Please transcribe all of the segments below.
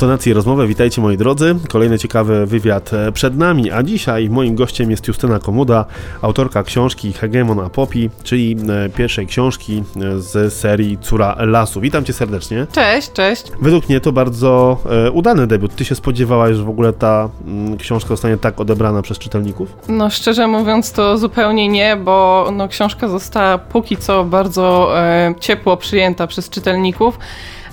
tonacji rozmowę. Witajcie moi drodzy. Kolejny ciekawy wywiad e, przed nami, a dzisiaj moim gościem jest Justyna Komuda, autorka książki Hegemon Apopi, czyli e, pierwszej książki e, z serii Córa Lasu. Witam cię serdecznie. Cześć, cześć. Według mnie to bardzo udany debiut. Ty się spodziewałaś, że w ogóle ta mm, książka zostanie tak odebrana przez czytelników? No szczerze mówiąc to zupełnie nie, bo no, książka została póki co bardzo e, ciepło przyjęta przez czytelników.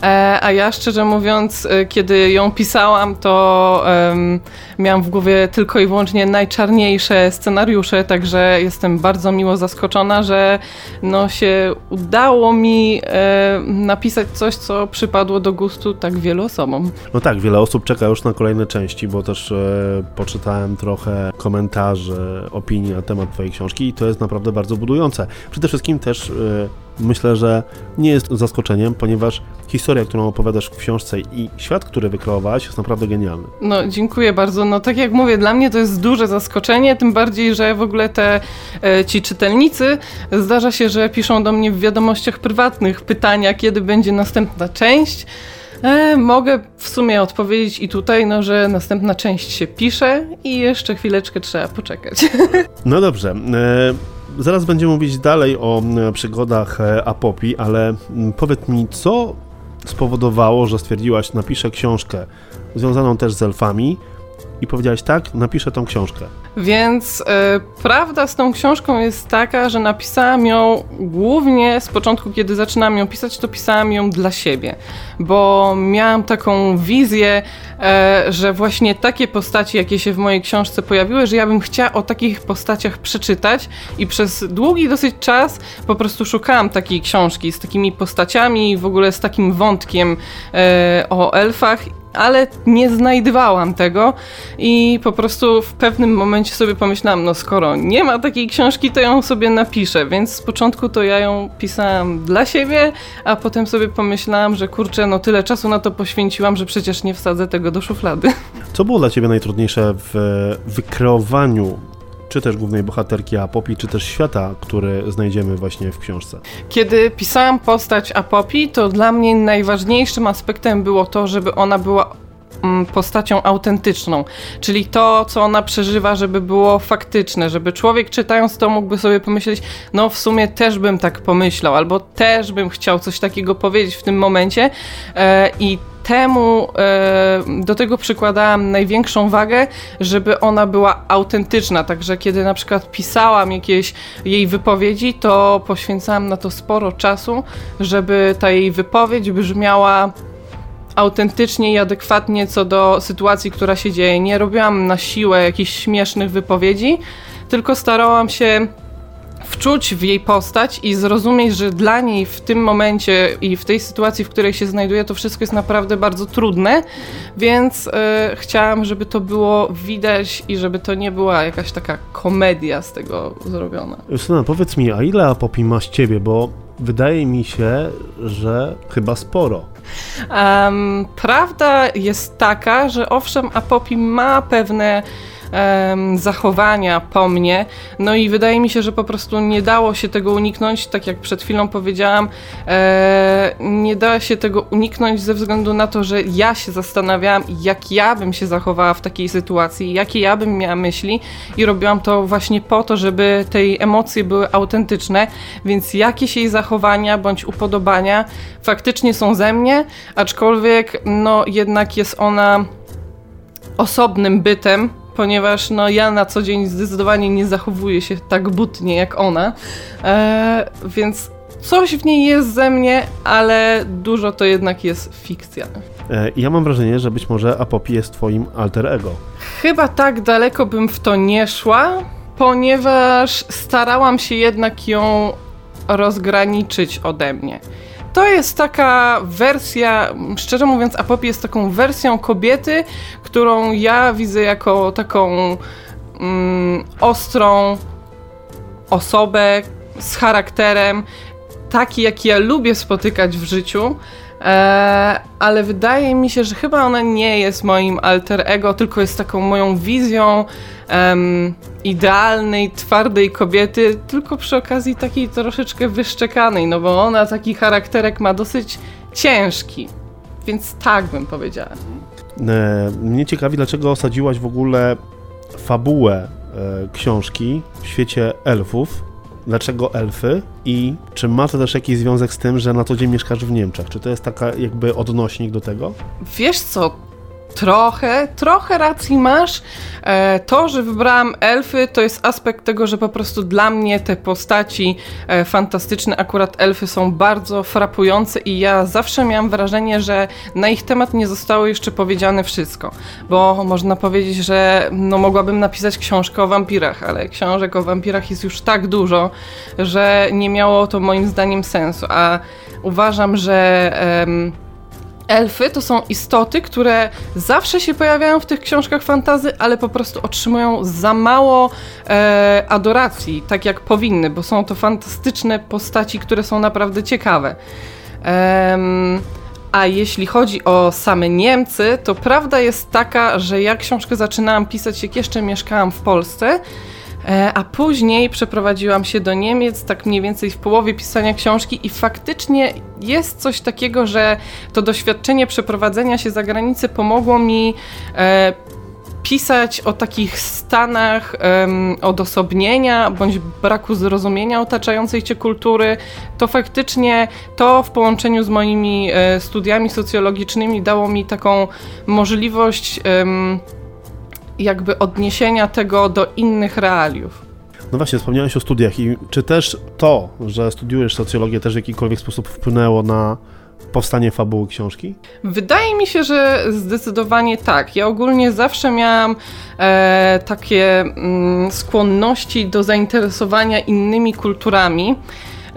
E, a ja szczerze mówiąc, e, kiedy ją pisałam, to um, miałam w głowie tylko i wyłącznie najczarniejsze scenariusze, także jestem bardzo miło zaskoczona, że no, się udało mi e, napisać coś, co przypadło do gustu tak wielu osobom. No tak, wiele osób czeka już na kolejne części, bo też e, poczytałem trochę komentarzy, opinii na temat Twojej książki i to jest naprawdę bardzo budujące. Przede wszystkim też e, myślę, że nie jest zaskoczeniem, ponieważ historia, którą opowiadasz w książce i świat, który wykreowałaś jest naprawdę genialny. No, dziękuję bardzo. No, tak jak mówię, dla mnie to jest duże zaskoczenie, tym bardziej, że w ogóle te e, ci czytelnicy zdarza się, że piszą do mnie w wiadomościach prywatnych pytania, kiedy będzie następna część. E, mogę w sumie odpowiedzieć i tutaj, no, że następna część się pisze i jeszcze chwileczkę trzeba poczekać. No dobrze. E Zaraz będziemy mówić dalej o e, przygodach e, Apopi, ale mm, powiedz mi, co spowodowało, że stwierdziłaś, napiszę książkę związaną też z elfami i powiedziałaś tak, napiszę tą książkę. Więc e, prawda z tą książką jest taka, że napisałam ją głównie z początku, kiedy zaczynałam ją pisać, to pisałam ją dla siebie, bo miałam taką wizję, e, że właśnie takie postaci, jakie się w mojej książce pojawiły, że ja bym chciała o takich postaciach przeczytać i przez długi dosyć czas po prostu szukałam takiej książki z takimi postaciami w ogóle z takim wątkiem e, o elfach ale nie znajdowałam tego i po prostu w pewnym momencie sobie pomyślałam, no skoro nie ma takiej książki, to ją sobie napiszę, więc z początku to ja ją pisałam dla siebie, a potem sobie pomyślałam, że kurczę, no tyle czasu na to poświęciłam, że przecież nie wsadzę tego do szuflady. Co było dla ciebie najtrudniejsze w wykreowaniu czy też głównej bohaterki Apopi, czy też świata, który znajdziemy właśnie w książce. Kiedy pisałam postać Apopi, to dla mnie najważniejszym aspektem było to, żeby ona była postacią autentyczną, czyli to, co ona przeżywa, żeby było faktyczne, żeby człowiek czytając to mógłby sobie pomyśleć, no w sumie też bym tak pomyślał, albo też bym chciał coś takiego powiedzieć w tym momencie e, i temu, e, do tego przykładałam największą wagę, żeby ona była autentyczna. Także kiedy na przykład pisałam jakieś jej wypowiedzi, to poświęcałam na to sporo czasu, żeby ta jej wypowiedź brzmiała autentycznie i adekwatnie co do sytuacji, która się dzieje. Nie robiłam na siłę jakichś śmiesznych wypowiedzi, tylko starałam się wczuć w jej postać i zrozumieć, że dla niej w tym momencie i w tej sytuacji, w której się znajduje, to wszystko jest naprawdę bardzo trudne, więc e, chciałam, żeby to było widać i żeby to nie była jakaś taka komedia z tego zrobiona. Justyna, powiedz mi, a ile Apopi ma z ciebie, bo wydaje mi się, że chyba sporo. Um, prawda jest taka, że owszem, Apopi ma pewne zachowania po mnie. No i wydaje mi się, że po prostu nie dało się tego uniknąć, tak jak przed chwilą powiedziałam, e, nie da się tego uniknąć ze względu na to, że ja się zastanawiałam, jak ja bym się zachowała w takiej sytuacji, jakie ja bym miała myśli. I robiłam to właśnie po to, żeby tej emocje były autentyczne, więc jakieś jej zachowania bądź upodobania faktycznie są ze mnie, aczkolwiek no jednak jest ona osobnym bytem, ponieważ no, ja na co dzień zdecydowanie nie zachowuję się tak butnie jak ona, e, więc coś w niej jest ze mnie, ale dużo to jednak jest fikcja. E, ja mam wrażenie, że być może Apopi jest twoim alter ego. Chyba tak daleko bym w to nie szła, ponieważ starałam się jednak ją rozgraniczyć ode mnie to jest taka wersja, szczerze mówiąc, Apopi jest taką wersją kobiety, którą ja widzę jako taką mm, ostrą osobę z charakterem, taki jaki ja lubię spotykać w życiu. E, ale wydaje mi się, że chyba ona nie jest moim alter ego, tylko jest taką moją wizją idealnej, twardej kobiety, tylko przy okazji takiej troszeczkę wyszczekanej, no bo ona taki charakterek ma dosyć ciężki, więc tak bym powiedziała. E, mnie ciekawi, dlaczego osadziłaś w ogóle fabułę e, książki w świecie elfów. Dlaczego elfy i czy ma to też jakiś związek z tym, że na co dzień mieszkasz w Niemczech? Czy to jest taka jakby odnośnik do tego? Wiesz co, trochę, trochę racji masz. E, to, że wybrałam elfy, to jest aspekt tego, że po prostu dla mnie te postaci e, fantastyczne, akurat elfy są bardzo frapujące i ja zawsze miałam wrażenie, że na ich temat nie zostało jeszcze powiedziane wszystko. Bo można powiedzieć, że no, mogłabym napisać książkę o wampirach, ale książek o wampirach jest już tak dużo, że nie miało to moim zdaniem sensu. A uważam, że. Elfy to są istoty, które zawsze się pojawiają w tych książkach fantazy, ale po prostu otrzymują za mało e, adoracji, tak jak powinny, bo są to fantastyczne postaci, które są naprawdę ciekawe. Ehm, a jeśli chodzi o same Niemcy, to prawda jest taka, że ja książkę zaczynałam pisać, jak jeszcze mieszkałam w Polsce. E, a później przeprowadziłam się do Niemiec, tak mniej więcej w połowie pisania książki, i faktycznie jest coś takiego, że to doświadczenie przeprowadzenia się za granicę pomogło mi e, pisać o takich stanach odosobnienia bądź braku zrozumienia otaczającej cię kultury, to faktycznie to w połączeniu z moimi e, studiami socjologicznymi dało mi taką możliwość. Jakby odniesienia tego do innych realiów. No właśnie, wspomniałeś o studiach i czy też to, że studiujesz socjologię też w jakikolwiek sposób wpłynęło na powstanie fabuły książki? Wydaje mi się, że zdecydowanie tak. Ja ogólnie zawsze miałam e, takie mm, skłonności do zainteresowania innymi kulturami.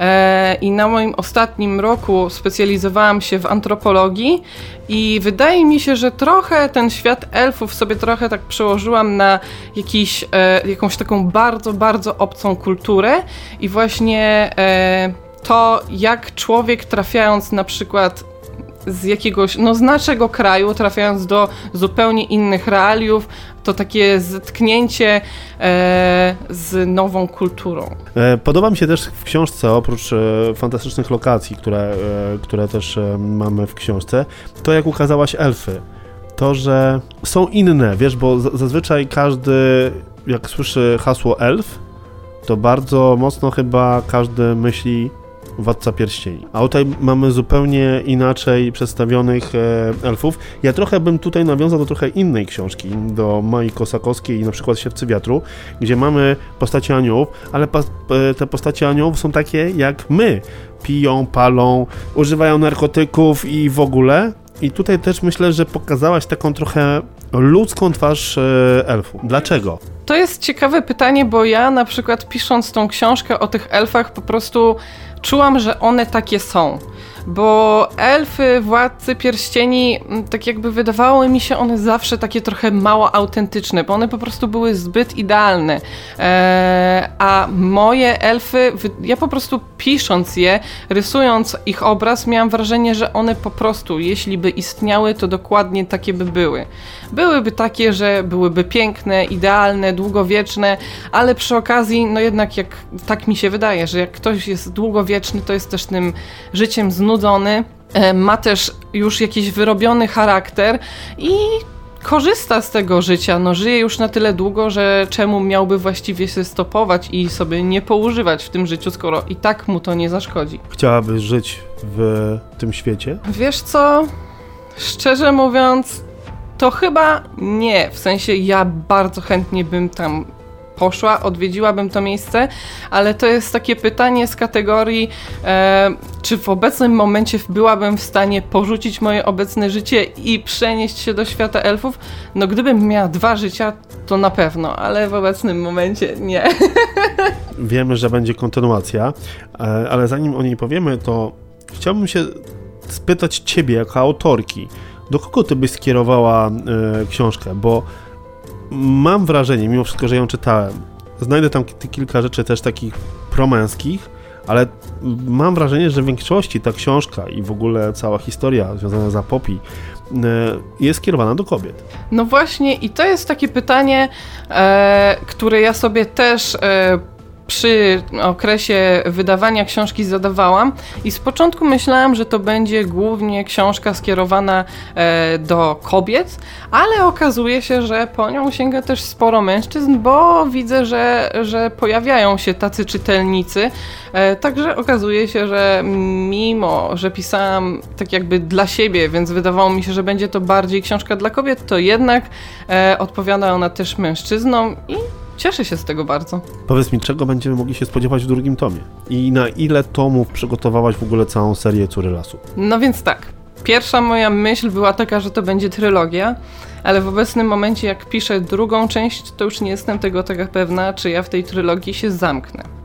E, I na moim ostatnim roku specjalizowałam się w antropologii i wydaje mi się, że trochę ten świat elfów sobie trochę tak przełożyłam na jakiś, e, jakąś taką bardzo, bardzo obcą kulturę i właśnie e, to, jak człowiek trafiając na przykład z jakiegoś, no z naszego kraju, trafiając do zupełnie innych realiów, to takie zetknięcie e, z nową kulturą. E, podoba mi się też w książce, oprócz e, fantastycznych lokacji, które, e, które też e, mamy w książce, to jak ukazałaś elfy. To, że są inne, wiesz, bo zazwyczaj każdy, jak słyszy hasło elf, to bardzo mocno chyba każdy myśli Władca Pierścieni. A tutaj mamy zupełnie inaczej przedstawionych e, elfów. Ja trochę bym tutaj nawiązał do trochę innej książki, do Mai Kosakowskiej i na przykład Siewcy Wiatru, gdzie mamy postacie aniołów, ale e, te postacie aniołów są takie jak my. Piją, palą, używają narkotyków i w ogóle. I tutaj też myślę, że pokazałaś taką trochę ludzką twarz e, elfu. Dlaczego? To jest ciekawe pytanie, bo ja na przykład pisząc tą książkę o tych elfach po prostu czułam, że one takie są. Bo elfy, władcy pierścieni, mm, tak jakby wydawały mi się one zawsze takie trochę mało autentyczne, bo one po prostu były zbyt idealne. Eee, a moje elfy, ja po prostu pisząc je, rysując ich obraz, miałam wrażenie, że one po prostu, jeśli by istniały, to dokładnie takie by były. Byłyby takie, że byłyby piękne, idealne, długowieczne, ale przy okazji, no jednak jak tak mi się wydaje, że jak ktoś jest długowieczny, to jest też tym życiem znudzony, e, ma też już jakiś wyrobiony charakter i korzysta z tego życia, no żyje już na tyle długo, że czemu miałby właściwie się stopować i sobie nie poużywać w tym życiu, skoro i tak mu to nie zaszkodzi. Chciałabyś żyć w tym świecie? Wiesz co? Szczerze mówiąc, to chyba nie. W sensie ja bardzo chętnie bym tam poszła, odwiedziłabym to miejsce, ale to jest takie pytanie z kategorii, e, czy w obecnym momencie byłabym w stanie porzucić moje obecne życie i przenieść się do świata elfów? No gdybym miała dwa życia, to na pewno, ale w obecnym momencie nie. Wiemy, że będzie kontynuacja, e, ale zanim o niej powiemy, to chciałbym się spytać ciebie jako autorki, do kogo ty byś skierowała e, książkę, bo mam wrażenie, mimo wszystko, że ją czytałem, znajdę tam kilka rzeczy też takich promęskich, ale mam wrażenie, że w większości ta książka i w ogóle cała historia związana z Apopi e, jest skierowana do kobiet. No właśnie i to jest takie pytanie, e, które ja sobie też e, przy okresie wydawania książki zadawałam i z początku myślałam, że to będzie głównie książka skierowana e, do kobiet, ale okazuje się, że po nią sięga też sporo mężczyzn, bo widzę, że, że pojawiają się tacy czytelnicy. E, także okazuje się, że mimo, że pisałam tak jakby dla siebie, więc wydawało mi się, że będzie to bardziej książka dla kobiet, to jednak e, odpowiada ona też mężczyznom i Cieszę się z tego bardzo. Powiedz mi, czego będziemy mogli się spodziewać w drugim tomie? I na ile tomów przygotowałaś w ogóle całą serię Córy Lasu? No więc tak. Pierwsza moja myśl była taka, że to będzie trylogia, ale w obecnym momencie, jak piszę drugą część, to już nie jestem tego taka pewna, czy ja w tej trylogii się zamknę.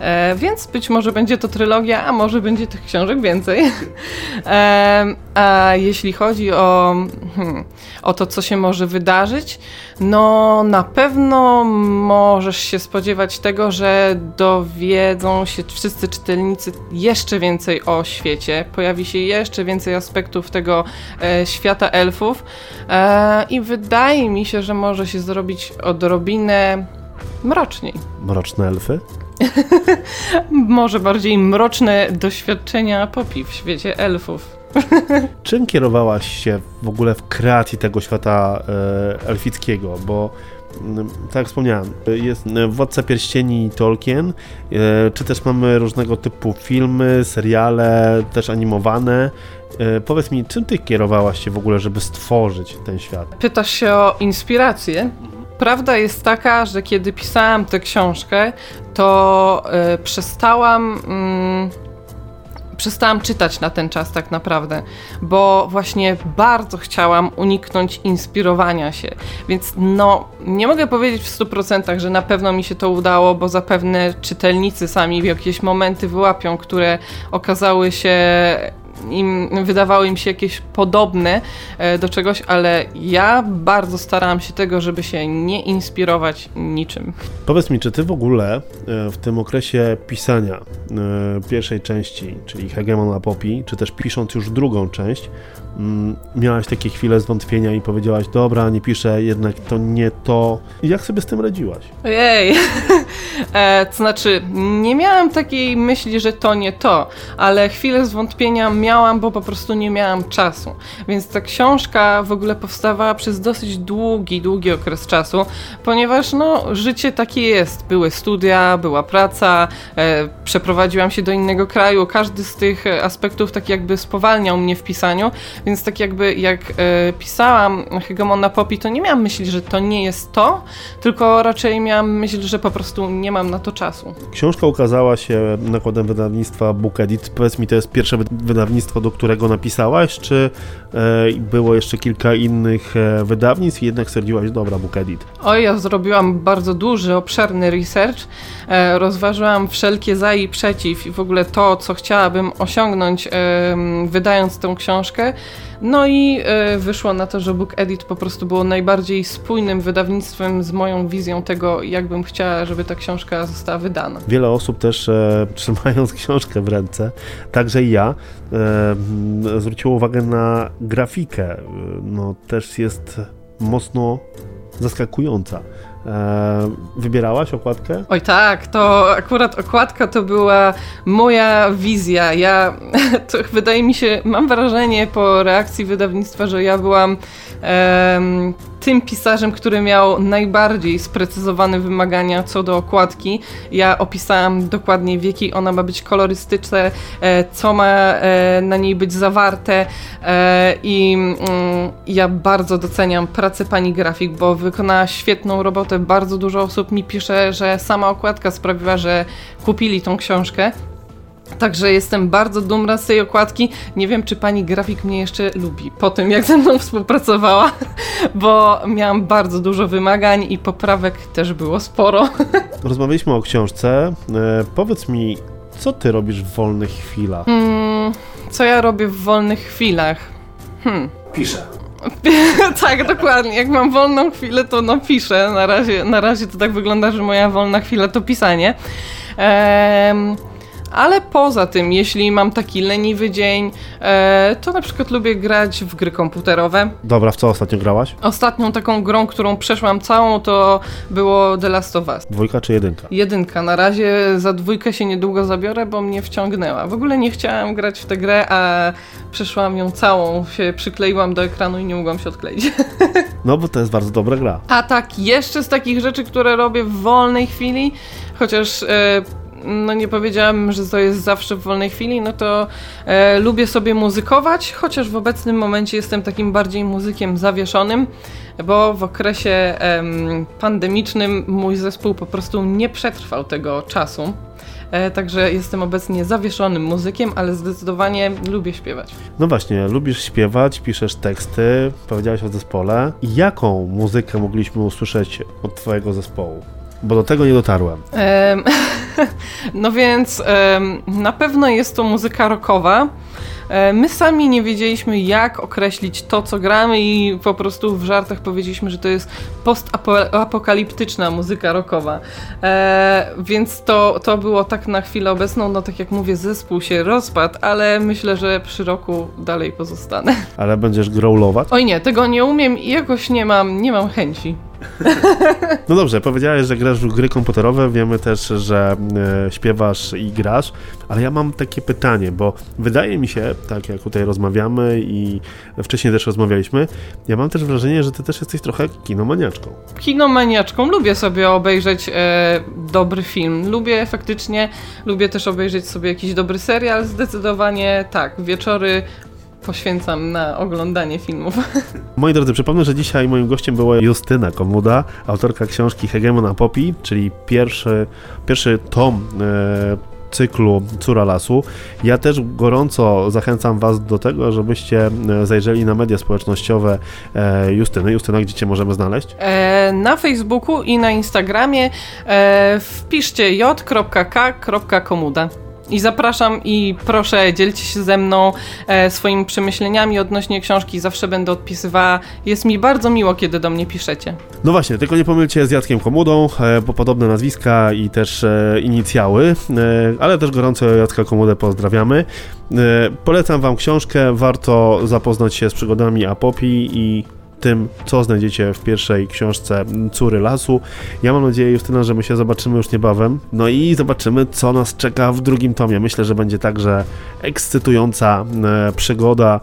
E, więc być może będzie to trylogia, a może będzie tych książek więcej. E, a jeśli chodzi o, hmm, o to, co się może wydarzyć, no na pewno możesz się spodziewać tego, że dowiedzą się wszyscy czytelnicy jeszcze więcej o świecie. Pojawi się jeszcze więcej aspektów tego e, świata elfów e, i wydaje mi się, że może się zrobić odrobinę mroczniej. Mroczne elfy? Może bardziej mroczne doświadczenia Popi w świecie elfów. Czym kierowałaś się w ogóle w kreacji tego świata e, elfickiego? Bo mm, tak jak wspomniałem, jest Władca Pierścieni Tolkien, e, czy też mamy różnego typu filmy, seriale, też animowane. E, powiedz mi, czym ty kierowałaś się w ogóle, żeby stworzyć ten świat? Pytasz się o inspirację? Prawda jest taka, że kiedy pisałam tę książkę, to y, przestałam. Y, przestałam czytać na ten czas tak naprawdę, bo właśnie bardzo chciałam uniknąć inspirowania się. Więc no, nie mogę powiedzieć w 100%, że na pewno mi się to udało, bo zapewne czytelnicy sami w jakieś momenty wyłapią, które okazały się im, wydawały im się jakieś podobne e, do czegoś, ale ja bardzo starałam się tego, żeby się nie inspirować niczym. Powiedz mi, czy ty w ogóle e, w tym okresie pisania e, pierwszej części, czyli Hegemon Popi, czy też pisząc już drugą część, Mm, miałaś takie chwile zwątpienia i powiedziałaś, dobra, nie piszę, jednak to nie to. Jak sobie z tym radziłaś? Ojej, e, to znaczy, nie miałam takiej myśli, że to nie to, ale chwilę zwątpienia miałam, bo po prostu nie miałam czasu. Więc ta książka w ogóle powstawała przez dosyć długi, długi okres czasu, ponieważ no, życie takie jest. Były studia, była praca, e, przeprowadziłam się do innego kraju. Każdy z tych aspektów tak jakby spowalniał mnie w pisaniu, więc tak jakby jak e, pisałam Hegemona Popi, to nie miałam myśli, że to nie jest to, tylko raczej miałam myśl, że po prostu nie mam na to czasu. Książka ukazała się nakładem wydawnictwa Book Edit. Powiedz mi, to jest pierwsze wydawnictwo, do którego napisałaś, czy e, było jeszcze kilka innych e, wydawnictw i jednak stwierdziłaś, dobra, Book Edit? Oj, ja zrobiłam bardzo duży, obszerny research. E, rozważyłam wszelkie za i przeciw i w ogóle to, co chciałabym osiągnąć, wydając tę książkę. No i y, wyszło na to, że Book Edit po prostu było najbardziej spójnym wydawnictwem z moją wizją tego, jakbym chciała, żeby ta książka została wydana. Wiele osób też e, trzymając książkę w ręce, także i ja, e, zwróciło uwagę na grafikę. No też jest mocno zaskakująca. E, wybierałaś okładkę? Oj tak, to akurat okładka to była moja wizja. Ja, to wydaje mi się, mam wrażenie po reakcji wydawnictwa, że ja byłam tym pisarzem, który miał najbardziej sprecyzowane wymagania co do okładki. Ja opisałam dokładnie w jakiej ona ma być kolorystyczne, co ma e, na niej być zawarte e, i mm, ja bardzo doceniam pracę pani grafik, bo wykonała świetną robotę. Bardzo dużo osób mi pisze, że sama okładka sprawiła, że kupili tą książkę. Także jestem bardzo dumna z tej okładki. Nie wiem, czy pani grafik mnie jeszcze lubi po tym, jak ze mną współpracowała, bo miałam bardzo dużo wymagań i poprawek też było sporo. Rozmawialiśmy o książce. E, powiedz mi, co ty robisz w wolnych chwilach? Hmm, co ja robię w wolnych chwilach? Hmm. Piszę. tak, dokładnie. Jak mam wolną chwilę, to no piszę. Na razie, na razie to tak wygląda, że moja wolna chwila to pisanie. Ehm, Ale poza tym, jeśli mam taki leniwy dzień, e, to na przykład lubię grać w gry komputerowe. Dobra, w co ostatnio grałaś? Ostatnią taką grą, którą przeszłam całą, to było The Last of Us. Dwójka czy jedynka? Jedynka. Na razie za dwójkę się niedługo zabiorę, bo mnie wciągnęła. W ogóle nie chciałam grać w tę grę, a przeszłam ją całą, się przykleiłam do ekranu i nie mogłam się odkleić. No, bo to jest bardzo dobra gra. A tak, jeszcze z takich rzeczy, które robię w wolnej chwili, chociaż e, no nie powiedziałam, że to jest zawsze w wolnej chwili, no to e, lubię sobie muzykować, chociaż w obecnym momencie jestem takim bardziej muzykiem zawieszonym, bo w okresie em, pandemicznym mój zespół po prostu nie przetrwał tego czasu. E, Także jestem obecnie zawieszonym muzykiem, ale zdecydowanie lubię śpiewać. No właśnie, lubisz śpiewać, piszesz teksty, powiedziałeś o zespole. Jaką muzykę mogliśmy usłyszeć od twojego zespołu? Bo do tego nie dotarłem. Em, no więc na pewno jest to muzyka rockowa. My sami nie wiedzieliśmy, jak określić to, co gramy, i po prostu w żartach powiedzieliśmy, że to jest postapokaliptyczna muzyka rockowa. E, więc to, to było tak na chwilę obecną. No, tak jak mówię, zespół się rozpadł, ale myślę, że przy roku dalej pozostanę. Ale będziesz growlować? Oj nie, tego nie umiem i jakoś nie mam, nie mam chęci. No dobrze, powiedziałeś, że grasz w gry komputerowe, wiemy też, że e, śpiewasz i grasz, ale ja mam takie pytanie, bo wydaje mi się, tak jak tutaj rozmawiamy i wcześniej też rozmawialiśmy, ja mam też wrażenie, że ty też jesteś trochę kinomaniaczką. kinomaniaczką. Lubię sobie obejrzeć e, dobry film. Lubię faktycznie, lubię też obejrzeć sobie jakiś dobry serial. Zdecydowanie tak, wieczory poświęcam na oglądanie filmów. Moi drodzy, przypomnę, że dzisiaj moim gościem była Justyna Komuda, autorka książki Hegemon a Popi, czyli pierwszy, pierwszy tom e, cyklu Córa Lasu. Ja też gorąco zachęcam Was do tego, żebyście e, zajrzeli na media społecznościowe e, Justyny. Justyna, gdzie Cię możemy znaleźć? E, na Facebooku i na Instagramie wpiszcie j.k.k.komuda. I zapraszam i proszę, dzielcie się ze mną e, swoimi przemyśleniami odnośnie książki. Zawsze będę odpisywała. Jest mi bardzo miło, kiedy do mnie piszecie. No właśnie, tylko nie pomylcie z Jackiem Komudą, e, bo podobne nazwiska i też e, inicjały, e, ale też gorąco Jacka Komudę pozdrawiamy. E, polecam Wam książkę, warto zapoznać się z przygodami Apopi i tym, co znajdziecie w pierwszej książce Córy Lasu. Ja mam nadzieję, Justyna, że my się zobaczymy już niebawem. No i zobaczymy, co nas czeka w drugim tomie. Myślę, że będzie także ekscytująca e, przygoda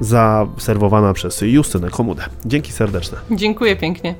zaserwowana przez Justynę Komudę. Dzięki serdeczne. Dziękuję pięknie.